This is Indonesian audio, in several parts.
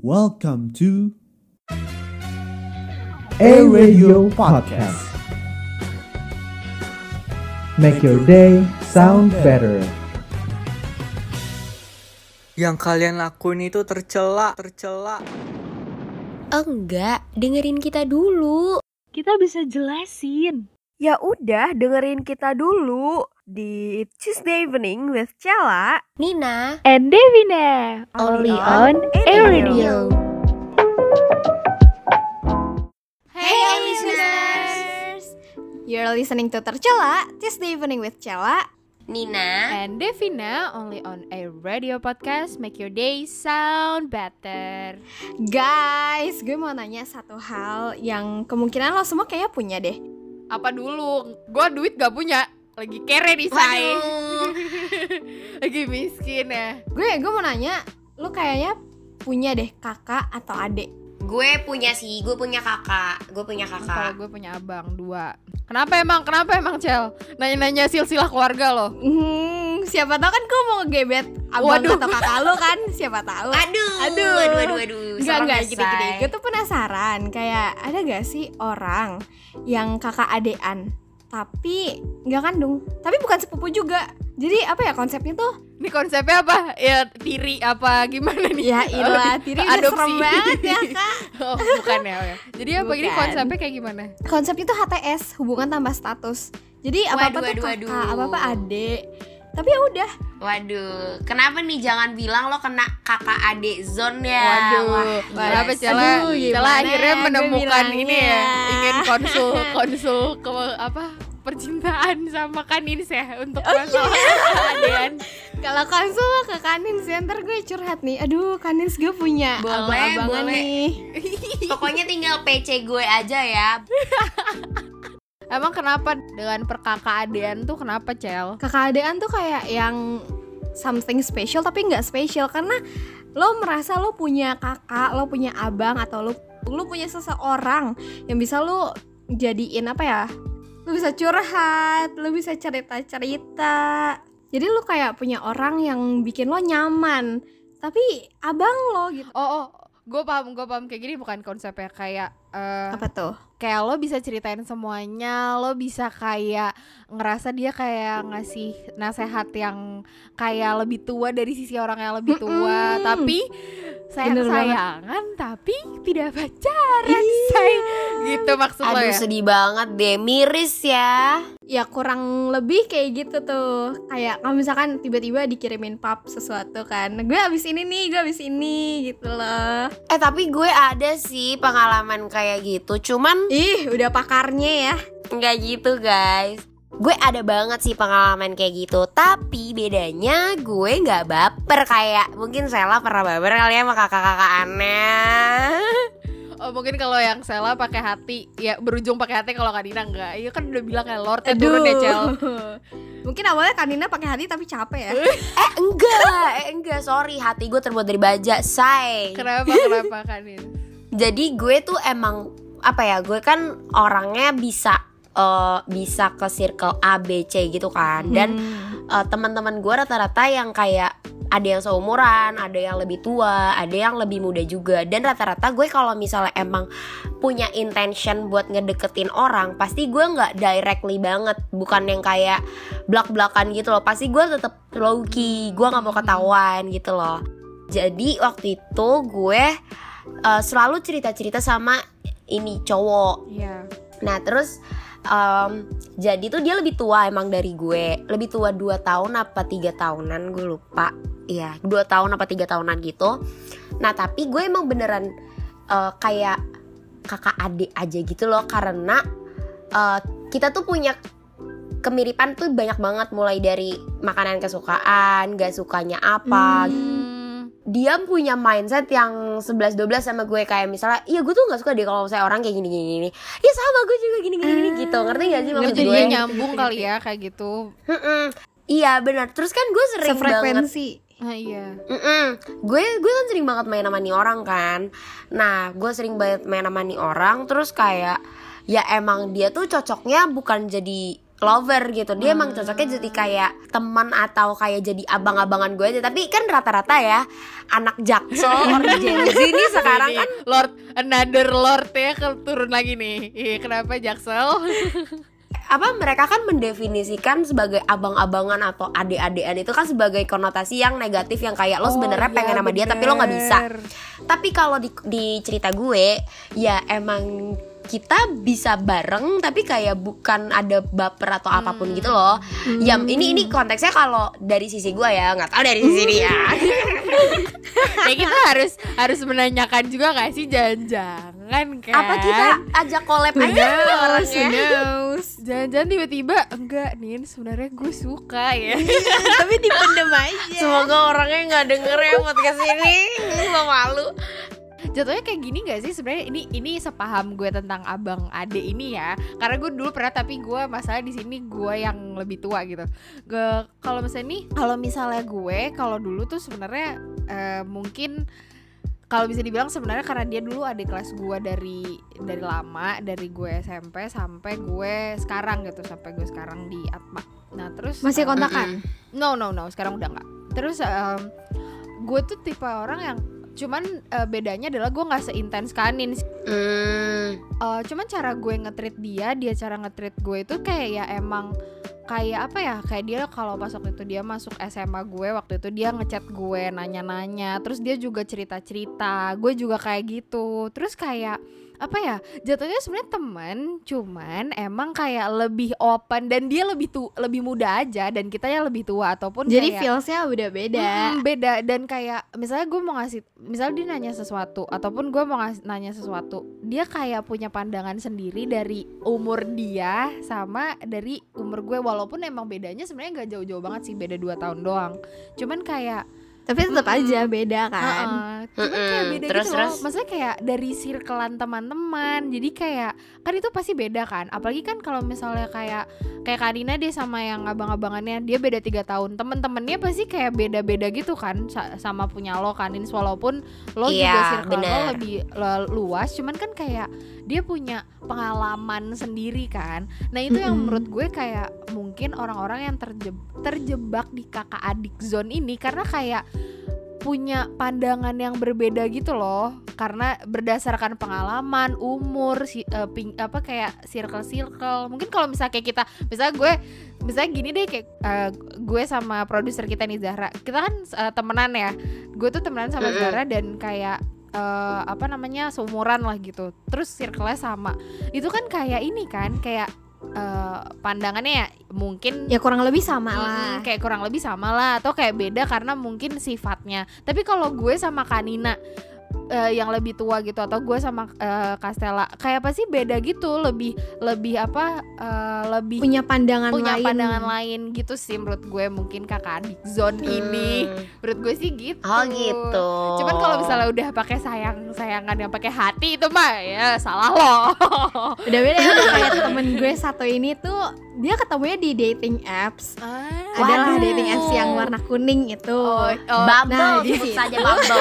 Welcome to A Radio Podcast. Make your day sound better. Yang kalian lakuin itu tercela, tercela. Enggak, dengerin kita dulu. Kita bisa jelasin. Ya udah, dengerin kita dulu di Tuesday Evening with Cella. Nina, And Devina, only on Air Radio. Hey listeners! You're listening to Tercela, Tuesday Evening with Cella. Nina, And Devina, only on Air Radio Podcast. Make your day sound better. Guys, gue mau nanya satu hal yang kemungkinan lo semua kayaknya punya deh. Apa dulu? Gua duit gak punya. Lagi kere nih, say. Lagi miskin ya. Gue gue mau nanya, lo kayaknya punya deh kakak atau adik. gue punya sih, gue punya kakak, gue punya Kalau kakak. gue punya abang dua. Kenapa emang? Kenapa emang, Cel? Nanya-nanya silsilah keluarga lo. Hmm, siapa tahu kan gue mau ngegebet abang Waduh. atau kakak lo kan? Siapa tahu. Aduh, Aduh. aduh, aduh, aduh. Enggak, serem enggak, ya, Say. Gue tuh penasaran Kayak ada gak sih orang Yang kakak adean Tapi nggak kandung Tapi bukan sepupu juga Jadi apa ya konsepnya tuh Ini konsepnya apa? Ya tiri apa gimana nih? Ya ilah Tiri udah Adopsi. serem banget ya kak Oh, bukan ya. oh ya. Jadi apa ini Bukan. konsepnya kayak gimana? Konsepnya tuh HTS Hubungan tambah status Jadi apa-apa Waduh, tuh kakak waduh. Apa-apa adek Tapi ya udah Waduh, kenapa nih jangan bilang lo kena kakak adik zone ya? Waduh, Wah, kenapa gila. Cela? Aduh, Cela gimana akhirnya menemukan ini ya, ingin konsul konsul ke apa percintaan sama Kanins ya untuk Oh, masalah iya. adean. Kalau konsul ke Kanins ya Ntar gue curhat nih Aduh Kanins gue punya Boleh, abang-abangan boleh. nih Pokoknya tinggal PC gue aja ya. Emang kenapa dengan perkakak adean tuh kenapa Cel? kakak adean tuh kayak yang something special tapi nggak special karena lo merasa lo punya kakak, lo punya abang atau lo lo punya seseorang yang bisa lo jadiin apa ya? Lo bisa curhat, lo bisa cerita-cerita. Jadi lo kayak punya orang yang bikin lo nyaman. Tapi abang lo gitu. Oh, oh gue paham, gue paham kayak gini bukan konsepnya kayak eh, Apa tuh? kayak lo bisa ceritain semuanya, lo bisa kayak ngerasa dia kayak ngasih nasehat yang kayak lebih tua dari sisi orang yang lebih tua, Mm-mm. tapi sayang Bener banget. sayangan tapi tidak pacaran, say. gitu maksud lo Aduh ya? sedih banget deh, miris ya. Ya kurang lebih kayak gitu tuh Kayak kalau misalkan tiba-tiba dikirimin pap sesuatu kan Gue abis ini nih, gue abis ini gitu loh Eh tapi gue ada sih pengalaman kayak gitu, cuman Ih, udah pakarnya ya. nggak gitu guys. Gue ada banget sih pengalaman kayak gitu, tapi bedanya gue nggak baper kayak mungkin Sela pernah baper kali ya sama kakak-kakak aneh. Oh mungkin kalau yang Sela pakai hati, ya berujung pakai hati kalau Kadina enggak. Iya kan udah bilang kayak Lord turun ya Cel. Mungkin awalnya Kanina pakai hati tapi capek ya. Eh enggak, eh enggak, sorry hati gue terbuat dari baja, say. Kenapa kenapa Kanin? Jadi gue tuh emang apa ya? Gue kan orangnya bisa eh, bisa ke circle A B C gitu kan. Dan eh, teman-teman gue rata-rata yang kayak ada yang seumuran, ada yang lebih tua, ada yang lebih muda juga. Dan rata-rata gue kalau misalnya emang punya intention buat ngedeketin orang, pasti gue nggak directly banget, bukan yang kayak blak-blakan gitu loh. Pasti gue tetap low key, gue nggak mau ketahuan gitu loh. Jadi waktu itu gue eh, selalu cerita-cerita sama ini cowok Iya. Nah terus em, jadi tuh dia lebih tua emang dari gue, lebih tua 2 tahun apa tiga tahunan gue lupa. Iya dua tahun apa tiga tahunan gitu. Nah tapi gue emang beneran eh, kayak kakak adik aja gitu loh karena eh, kita tuh punya kemiripan tuh banyak banget mulai dari makanan kesukaan, gak sukanya apa, Hmm, dia punya mindset yang 11-12 sama gue kayak misalnya iya gue tuh gak suka deh kalau saya orang kayak gini gini gini ya sama gue juga gini gini, gini gitu ngerti gak sih maksud gue nyambung kali ya kayak gitu. Iya benar terus kan gue sering banget Sefrekuensi. Nah, iya. Mm-mm. gue gue kan sering banget main sama nih orang kan nah gue sering banget main sama nih orang terus kayak ya emang dia tuh cocoknya bukan jadi lover gitu. Dia emang cocoknya jadi kayak teman atau kayak jadi abang-abangan gue aja. Tapi kan rata-rata ya anak jaksel or Gen Z ini sekarang kan. Lord another Lord ya ke- turun lagi nih. Iya, kenapa Jaksel? apa mereka kan mendefinisikan sebagai abang-abangan atau adik-adikan itu kan sebagai konotasi yang negatif yang kayak lo sebenarnya Oh, pengen sama dia tapi lo nggak bisa. tapi kalau di, di cerita gue ya emang kita bisa bareng tapi kayak bukan ada baper atau apa pun gitu loh. Ya ini ini konteksnya kalau dari sisi gue ya nggak tahu dari sisi dia. Kayak kita harus harus menanyakan juga gak sih jangan-jangan kan? Apa kita ajak collab aja orangnya? Jangan-jangan tiba-tiba enggak nih sebenarnya gue suka ya. Tapi dipendem aja. Semoga orangnya nggak denger ya podcast ini. Gue malu. Jatuhnya kayak gini gak sih sebenarnya ini ini sepaham gue tentang abang ade ini ya. Karena gue dulu pernah tapi gue masalah di sini gue yang lebih tua gitu. Gue kalau misalnya nih kalau misalnya gue kalau dulu tuh sebenarnya eh, mungkin kalau bisa dibilang sebenarnya karena dia dulu adik kelas gue dari dari lama dari gue SMP sampai gue sekarang gitu sampai gue sekarang di Atma. Nah terus Masih kontakan? No no no sekarang udah nggak. Terus em, gue tuh tipe orang yang cuman eh, bedanya adalah gue nggak seintens kanin. Hmm. Eh, cuman cara gue ngetrit dia, dia cara ngetrit gue itu kayak ya emang kayak apa ya kayak dia kalau pas waktu itu dia masuk SMA gue waktu itu dia ngechat gue nanya-nanya. Terus dia juga cerita-cerita gue juga kayak gitu. Terus kayak apa ya jatuhnya sebenarnya teman cuman emang kayak lebih open dan dia lebih tu lebih muda aja dan kita ya lebih tua ataupun Jadi kayak, feelsnya udah beda. Mm, beda. Dan kayak misalnya gue mau ngasih misalnya dia nanya sesuatu ataupun gue mau ngasih nanya sesuatu dia kayak punya pandangan sendiri dari umur dia sama dari umur gue walaupun emang bedanya sebenarnya nggak jauh-jauh banget sih beda 2 tahun doang. Cuman kayak Tapi tetap aja beda kan. Heeh, cuman kayak Mm-mm. beda Terus, gitu terus? loh. maksudnya kayak dari circlean teman-teman. Jadi kayak kan itu pasti beda kan? Apalagi kan kalau misalnya kayak kayak Karina dia sama yang abang-abangannya dia beda tiga tahun. Temen-temennya pasti kayak beda-beda gitu kan? Sa- sama punya lo kan? Ins. walaupun lo juga Iya, circle lo lebih lo- luas. Cuman kan kayak dia punya pengalaman sendiri kan? Nah itu yang Mm-mm. menurut gue kayak mungkin orang-orang yang terjeb- terjebak di kakak adik zone ini. Karena kayak punya pandangan yang berbeda gitu loh. Karena berdasarkan pengalaman umur si, eh, ping- apa kayak circle circle mungkin kalau misalnya kayak kita misalnya gue misalnya gini deh kayak eh, gue sama produser kita nih Zahra. Kita kan eh, temenan ya. Gue tuh temenan sama. Zahra dan kayak eh, apa namanya seumuran lah gitu. Terus circle-nya sama. Itu kan kayak ini kan kayak eh, pandangannya ya mungkin Ya kurang lebih sama lah. Mm-mm, kayak kurang lebih sama lah atau kayak beda karena mungkin sifatnya tapi kalau gue sama Kanina eh, yang lebih tua gitu atau gue sama eh, Castella kayak apa sih beda gitu lebih lebih apa eh, lebih Punya pandangan punya lain. pandangan lain gitu sih menurut gue mungkin kakak adik zone ini Hmm. menurut gue sih gitu Oh gitu. cuman kalau misalnya udah pakai sayang sayangan yang pakai hati itu mah ya salah loh Udah beda ya kayak temen gue satu ini tuh dia ketemunya di dating apps. Adalah Waduh. dating apps yang warna kuning itu. oh, oh, Bubble, Nah, di sebut situ. saja bubble.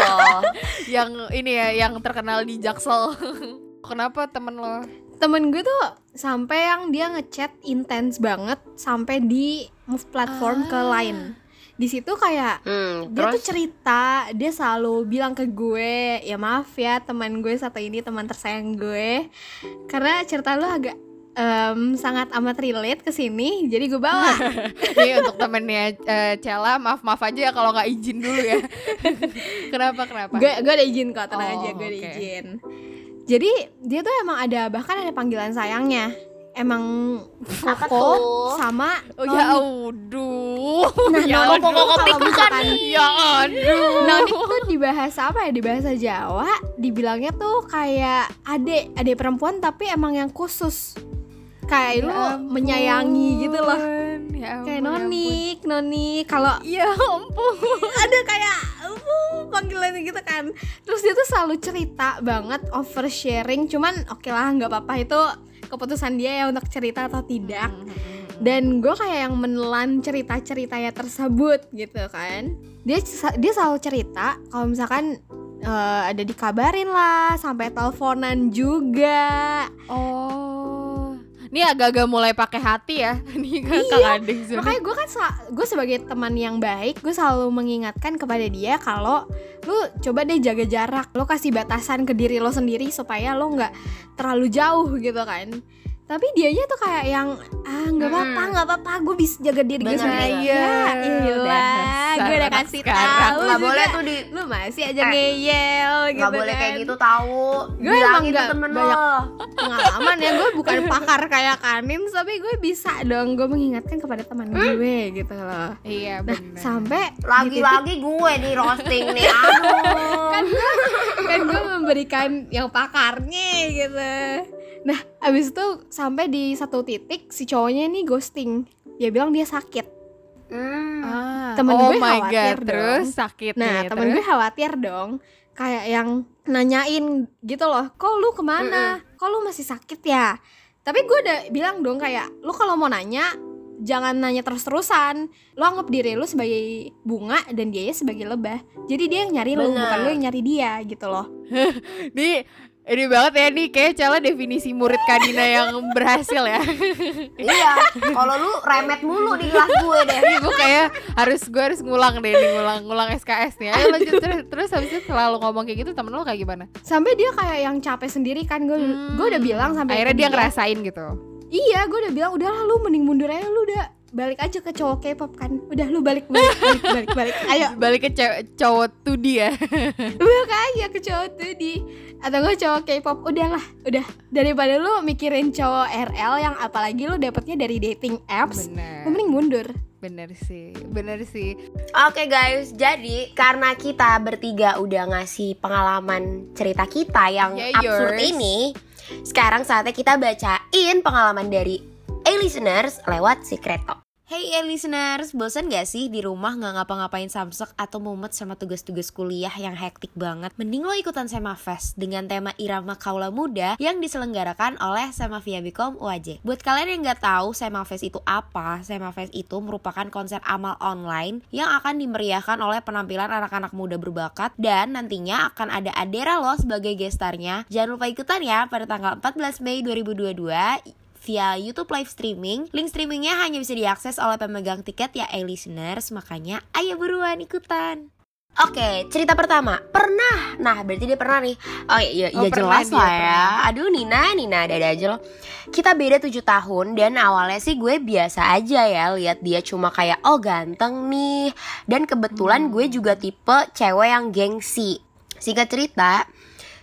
yang ini ya yang terkenal di Jaksel. Kenapa temen lo? Temen gue tuh sampai yang dia ngechat intens banget sampai di move platform ke Line. Di situ kayak Hmm, dia tuh terus? cerita dia selalu bilang ke gue ya maaf ya teman gue satu ini teman tersayang gue. Karena cerita lu agak em, sangat amat relate ke sini jadi gue bawa. Ini untuk temennya eh, Cella maaf maaf aja ya kalau nggak izin dulu ya. Kenapa kenapa? Gue gue ada izin kok tenang Oh, aja gue ada oke. izin. Jadi dia tuh emang ada bahkan ada panggilan sayangnya. Emang Koko sama oh ya aduh. Nah, ya aduh. kalau misalkan ya aduh Noni tuh di bahasa apa ya? Di bahasa Jawa dibilangnya tuh kayak adek adek perempuan tapi emang yang khusus kayak lu menyayangi gitu loh. ya kayak ampun, ya ampun. nonik. Nonik kalau ya ampun. Ada kayak uh, panggilannya gitu kan. Terus dia tuh selalu cerita banget oversharing. Cuman oke lah nggak apa-apa. Itu keputusan dia ya untuk cerita atau tidak. Dan gue kayak yang menelan cerita-ceritanya tersebut gitu kan. Dia dia selalu cerita kalau misalkan eh, ada dikabarin lah sampai teleponan juga. Oh Ini agak-agak mulai pakai hati ya. Nih kakak adik sorry. Makanya gue kan gue sebagai teman yang baik, gue selalu mengingatkan kepada dia kalau lu coba deh jaga jarak, lo kasih batasan ke diri lo sendiri supaya lo nggak terlalu jauh gitu kan. Tapi dianya tuh kayak yang ah nggak apa-apa nggak apa-apa gue bisa jaga diri gue Bener, sendiri bener. ya iya gue udah kasih tahu nggak boleh tuh di lu masih aja Eh, ngeyel gitu nggak boleh kan. kayak gitu tahu. Gue emang nggak temen banyak- pengalaman ya gue bukan pakar kayak kanin tapi gue bisa dong. Gue mengingatkan kepada teman gue gitu loh. Iya nah benar. sampai di titik- lagi-lagi gue nih roasting nih aduh. kan gue kan gue memberikan yang pakarnya gitu nah abis itu sampai di satu titik si cowoknya nih ghosting. Dia bilang dia sakit. Hmm. Ah, temen oh gue khawatir god, terus dong. sakit nah nih, temen terus? gue khawatir dong. Kayak yang nanyain gitu loh kok lu ke mana? Kok lu masih sakit ya? Tapi gue udah bilang dong kayak lu kalau mau nanya jangan nanya terus-terusan. Lu anggap diri lu sebagai bunga dan dia sebagai lebah. Jadi dia yang nyari lu Bener. bukan lu yang nyari dia gitu loh. Nih ini banget ya nih kayak Cela definisi murid Kadina yang berhasil ya. iya kalau lu remet mulu di kelas gue deh Ini gue kayak harus gue harus ngulang deh nih ngulang ngulang SKS nih. Ayo lanjut terus terus habis itu selalu ngomong kayak gitu temen lo kayak gimana? sampai dia kayak yang capek sendiri kan gue gue udah bilang sampai Hmm. akhirnya ke dia ngerasain gitu. iya gue udah bilang udahlah lu mending mundur aja lu udah balik aja ke cowok K-pop kan udah lu balik balik balik balik, balik. ayo Balik ke cowok tuh dia. balik aja ke cowok tuh di atau gue cowok K-pop udahlah udah daripada lu mikirin cowok RL yang apalagi lu dapetnya dari dating apps lu Bener. mending mundur Bener sih, bener sih. Oke guys, jadi karena kita bertiga udah ngasih pengalaman cerita kita yang Yeah, absurd yours. ini, sekarang saatnya kita bacain pengalaman dari A-listeners lewat Secret Talk. Hey A-listeners, bosan gak sih di rumah nggak ngapa-ngapain samsek atau mumet sama tugas-tugas kuliah yang hektik banget? Mending lo ikutan Sema Fest dengan tema Irama Kaula Muda yang diselenggarakan oleh Sema Viabikom UAJ. Buat kalian yang nggak tahu Sema Fest itu apa, Sema Fest itu merupakan konser amal online yang akan dimeriahkan oleh penampilan anak-anak muda berbakat dan nantinya akan ada Adera loh sebagai gestarnya. Jangan lupa ikutan ya pada tanggal 14 Mei 2022 via YouTube live streaming. Link streamingnya hanya bisa diakses oleh pemegang tiket ya e-listeners, makanya ayo buruan ikutan. Oke, cerita pertama. Pernah. Nah, berarti dia pernah nih. Oh iya, iya Oh, pernah jelas lah ya. Aduh, Nina, Nina ada aja loh. Kita beda 7 tahun dan awalnya sih gue biasa aja ya lihat dia cuma kayak oh ganteng nih. Dan kebetulan gue juga tipe cewek yang gengsi. Singkat cerita,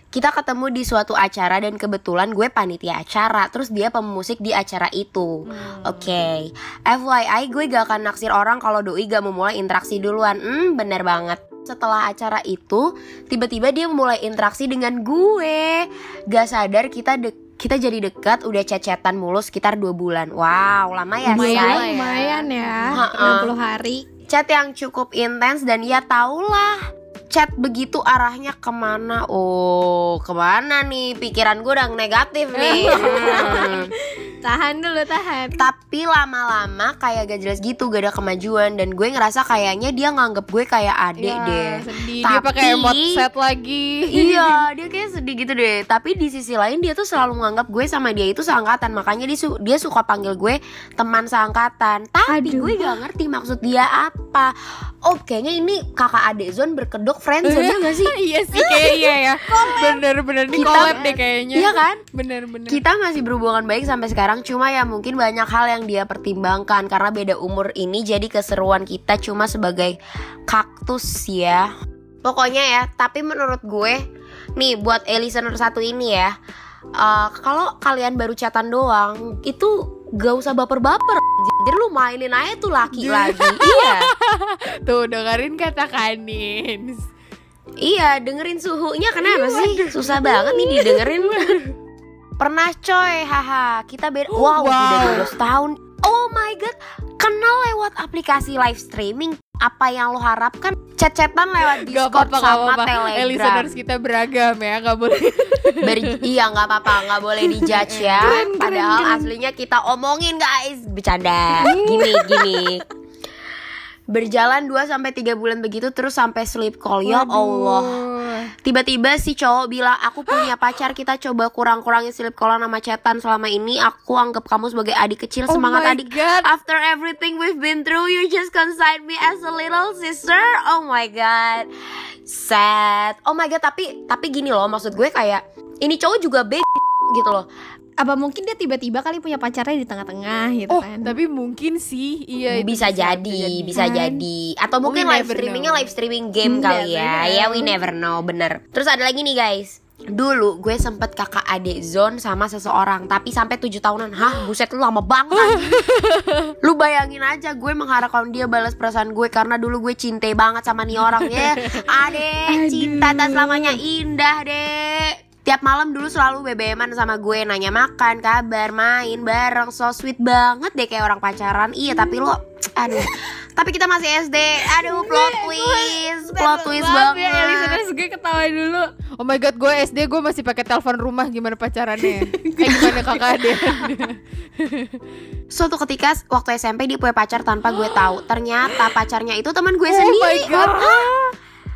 kita ketemu di suatu acara dan kebetulan gue panitia acara terus dia pemusik di acara itu. Oke. FYI gue gak akan naksir orang kalau doi gak memulai interaksi duluan. Hmm bener banget. Setelah acara itu tiba-tiba dia mulai interaksi dengan gue. Gak sadar kita de- kita jadi dekat udah cecetan mulu sekitar dua bulan. Wow lama ya Lumayan say lah ya. lumayan ya Ha-ha. 60 hari. Chat yang cukup intens dan ya tahulah chat begitu arahnya ke mana oh ke mana nih pikiran gue udah negatif nih. tahan dulu tahan. Tapi lama-lama kayak gak jelas gitu gak ada kemajuan. Dan gue ngerasa kayaknya dia nganggep gue kayak adik Ya, deh. sedih. Dia pakai Tapi- emot set lagi. iya dia kayak sedih gitu deh. Tapi di sisi lain dia tuh selalu menganggap gue sama dia itu seangkatan. Makanya dia, su- dia suka panggil gue teman seangkatan. Tapi Aduh. gue gak ngerti maksud dia apa. Oh kayaknya ini kakak adik zone berkedok friendzone ya gak sih? iya sih kayak iya ya. Bener-bener nih collab deh kayaknya. iya kan? Bener-bener. kita masih berhubungan baik sampai sekarang cuma ya mungkin banyak hal yang dia pertimbangkan. Karena beda umur ini jadi keseruan kita cuma sebagai kaktus ya. Pokoknya ya tapi menurut gue nih buat a listener satu ini ya eh, kalau kalian baru chatan doang itu gak usah baper-baper jadi lu mainin aja tuh laki lagi. Iya. Tuh dengerin kata Kanin. Iya, dengerin suhunya. Kenapa sih? Susah banget nih didengerin. Pernah coy, haha. Kita beda. Wow, Wow. udah 12 tahun. Oh my god, kenal lewat aplikasi live streaming. Apa yang lo harapkan? Chat-chatan lewat Gak Discord gak sama apa-apa. Eh, Telegram. listeners kita beragam ya, gak boleh. Ber- iya nggak apa-apa, nggak boleh dijudge ya. Padahal aslinya kita omongin guys, bercanda. Gini gini. Berjalan 2 sampai 3 bulan begitu terus sampai sleep call. Ya Allah. tiba-tiba si cowok bilang aku punya pacar kita coba kurang-kurangin silip kolan sama chatan selama ini. Aku anggap kamu sebagai adik kecil Oh semangat my adik. God. after everything we've been through you just consider me as a little sister. Oh my god. Sad. Oh my god tapi tapi gini loh maksud gue kayak ini cowok juga be gitu loh Apa mungkin dia tiba-tiba kali punya pacarnya di tengah-tengah gitu Oh, kan? tapi mungkin sih iya itu bisa jadi bisa Kan? jadi atau mungkin We live streamingnya know. live streaming game Hmm, kali ya know. ya we never know bener terus ada lagi nih guys Dulu gue sempet kakak adik zone sama seseorang Tapi sampai 7 tahunan Hah buset lu lama banget. Lu bayangin aja gue mengharapkan dia balas perasaan gue Karena dulu gue cintai banget sama nih orang ya Adek cinta tak selamanya indah dek Tiap malam dulu selalu BBM-an sama gue Nanya makan, kabar, main bareng So sweet banget deh kayak orang pacaran Iya tapi lo Aduh Tapi kita masih SD Aduh plot twist Plot twist ya, banget listeners gue ketawa dulu. Oh my god, gue SD gue masih pakai telepon rumah gimana pacarannya? eh gimana kakak dia? Suatu ketika waktu SMP dia punya pacar tanpa gue tahu. Ternyata pacarnya itu teman gue oh my sendiri. god.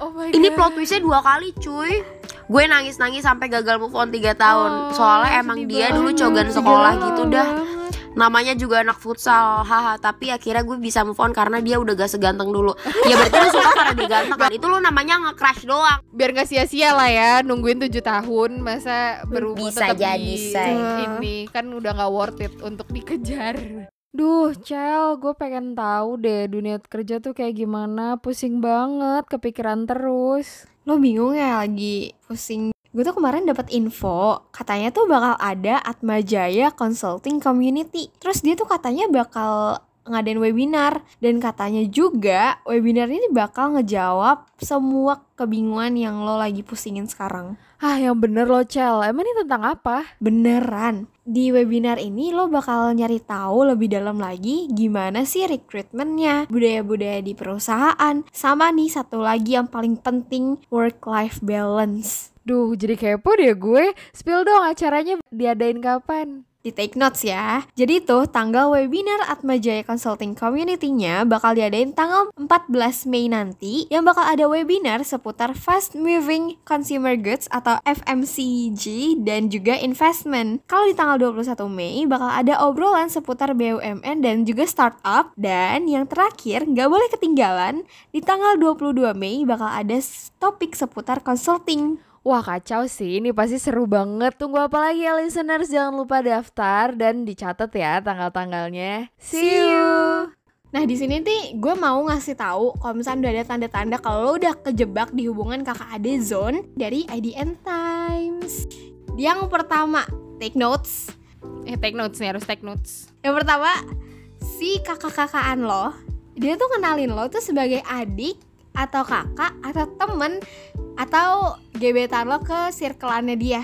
Oh my Ini god. plot twistnya dua kali cuy. Gue nangis-nangis sampai gagal move on 3 tahun. Oh, Soalnya emang sedih dia dulu banget. cogan Sedih sekolah banget. gitu dah. Namanya juga anak futsal, haha. Tapi akhirnya gue bisa move on karena dia udah gak seganteng dulu. Ya berarti lu suka karena dia ganteng kan? Itu lu namanya nge-crush doang. Biar gak sia-sia lah ya nungguin 7 tahun masa berumur Bisa tetap jadi, di say. ini kan udah gak worth it untuk dikejar. Duh, Cel, gue pengen tahu deh dunia kerja tuh kayak gimana. Pusing banget, kepikiran terus. Lo bingung ya lagi pusing Gue tuh kemarin dapat info katanya tuh bakal ada Atma Jaya Consulting Community. Terus dia tuh katanya bakal ngadain webinar dan katanya juga webinar ini bakal ngejawab semua kebingungan yang lo lagi pusingin sekarang. Ah, yang bener loh, Cel. Emang ini tentang apa? Beneran. Di webinar ini lo bakal nyari tahu lebih dalam lagi gimana sih rekrutmennya, budaya-budaya di perusahaan, sama nih satu lagi yang paling penting work-life balance. Duh, jadi kepo deh gue. Spill dong acaranya diadain kapan? Di take notes ya. Jadi tuh tanggal webinar Atma Jaya Consulting Community-nya bakal diadain tanggal 14 Mei nanti yang bakal ada webinar seputar fast moving consumer goods atau FMCG dan juga investment. Kalau di tanggal 21 Mei bakal ada obrolan seputar BUMN dan juga startup dan yang terakhir nggak boleh ketinggalan di tanggal 22 Mei bakal ada topik seputar consulting. Wah kacau sih, ini pasti seru banget. Tunggu apa lagi ya listeners? Jangan lupa daftar dan dicatat ya tanggal-tanggalnya. See you. Nah di sini nih gue mau ngasih tahu kalau misalnya udah ada tanda-tanda kalau lo udah kejebak di hubungan kakak ade zone dari IDN Times. Yang pertama, take notes. Eh take notes nih, harus take notes. Yang pertama, si kakak-kakaan lo, dia tuh kenalin lo tuh sebagai adik atau kakak atau temen atau gebetan lo ke circle-annya dia.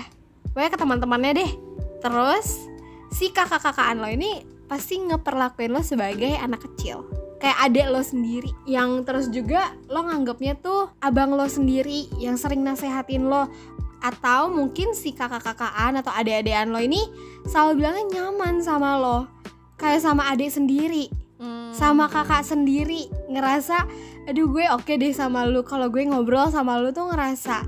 Pokoknya ke teman-temannya deh. Terus si kakak-kakaan lo ini pasti ngeperlakuin lo sebagai anak kecil. Kayak adek lo sendiri Yang terus juga lo nganggapnya tuh abang lo sendiri Yang sering nasehatin lo Atau mungkin si kakak-kakaan atau adek-adean lo ini Selalu bilangnya nyaman sama lo Kayak sama adik sendiri. Sama kakak sendiri ngerasa aduh gue oke deh sama lu. Kalau gue ngobrol sama lu tuh ngerasa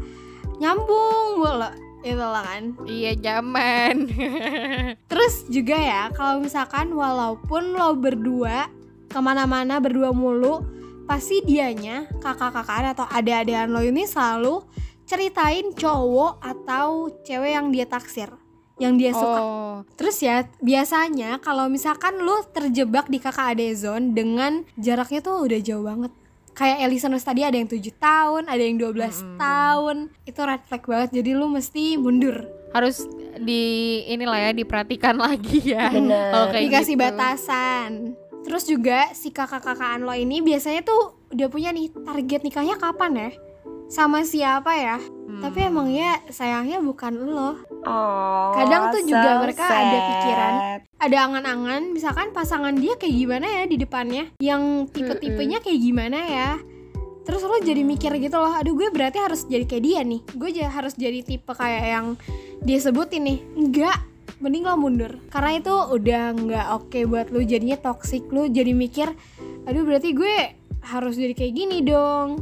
nyambung mulu itu lah kan. Iya zaman. terus juga ya kalau misalkan walaupun lo berdua ke mana-mana berdua mulu pasti dianya kakak-kakaan atau adik-adikan lo ini selalu ceritain cowok atau cewek yang dia taksir yang dia suka oh, Terus ya biasanya kalau misalkan lu terjebak di kakak ade zone dengan jaraknya tuh udah jauh banget. Kayak Elisanus tadi ada yang 7 tahun, ada yang 12 tahun. Itu red flag banget. Jadi lu mesti mundur. harus di inilah ya diperhatikan lagi ya. Bener. Kayak Dikasih gitu. batasan. Terus juga si kakak-kakaan lo ini biasanya tuh udah punya nih target nikahnya kapan ya? Sama siapa ya? Hmm. Tapi emang ya sayangnya bukan lo. Oh, Kadang tuh juga so mereka ada sad. pikiran. ada angan-angan. Misalkan pasangan dia kayak gimana ya di depannya? Yang tipe-tipenya kayak gimana ya? Terus lo jadi mikir gitu loh aduh gue berarti harus jadi kayak dia nih. Gue harus jadi tipe kayak yang dia sebutin nih. Enggak mending lo mundur. Karena itu udah nggak oke buat lo jadinya toxic. Lo jadi mikir aduh berarti gue harus jadi kayak gini dong.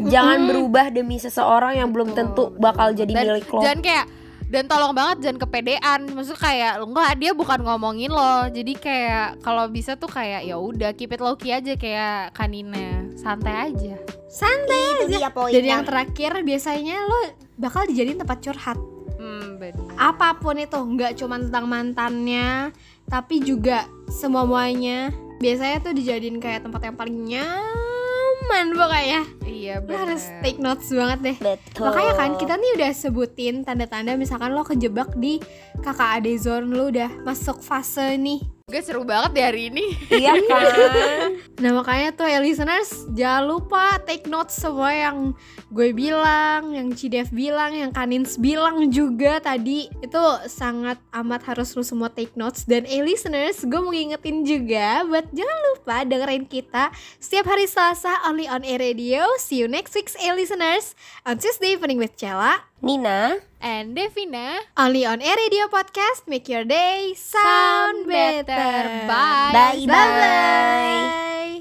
Jangan berubah demi seseorang yang belum tentu bakal jadi dan, milik lo. dan kayak dan tolong banget jangan kepedean. Maksud kayak enggak dia bukan ngomongin lo. Jadi kayak kalau bisa tuh kayak ya udah keep it low key aja kayak kanina santai aja. Santai Itu dia dan poinnya. yang terakhir biasanya lo bakal dijadiin tempat curhat. Hmm bener. apa pun itu nggak cuma tentang mantannya tapi juga semua muanya biasanya tuh dijadiin kayak tempat yang paling nyaman pokoknya iya lo bener harus take notes banget deh Betul. Makanya kan kita nih udah sebutin tanda-tanda misalkan lo kejebak di kakak ade zone lo udah masuk fase nih. Gue seru banget deh hari ini Iya kan? Nah makanya tuh ya listeners jangan lupa take notes semua yang gue bilang, yang Cidev bilang, yang Kanins bilang juga tadi itu sangat amat harus lo semua take notes dan eh listeners gue mau ngingetin juga buat jangan lupa dengerin kita setiap hari Selasa only on Air Radio. See you next week eh listeners on Tuesday evening with Cella. Nina. and Devina Only on Air Radio Podcast, make your day sound better. Bye. Bye bye. Bye.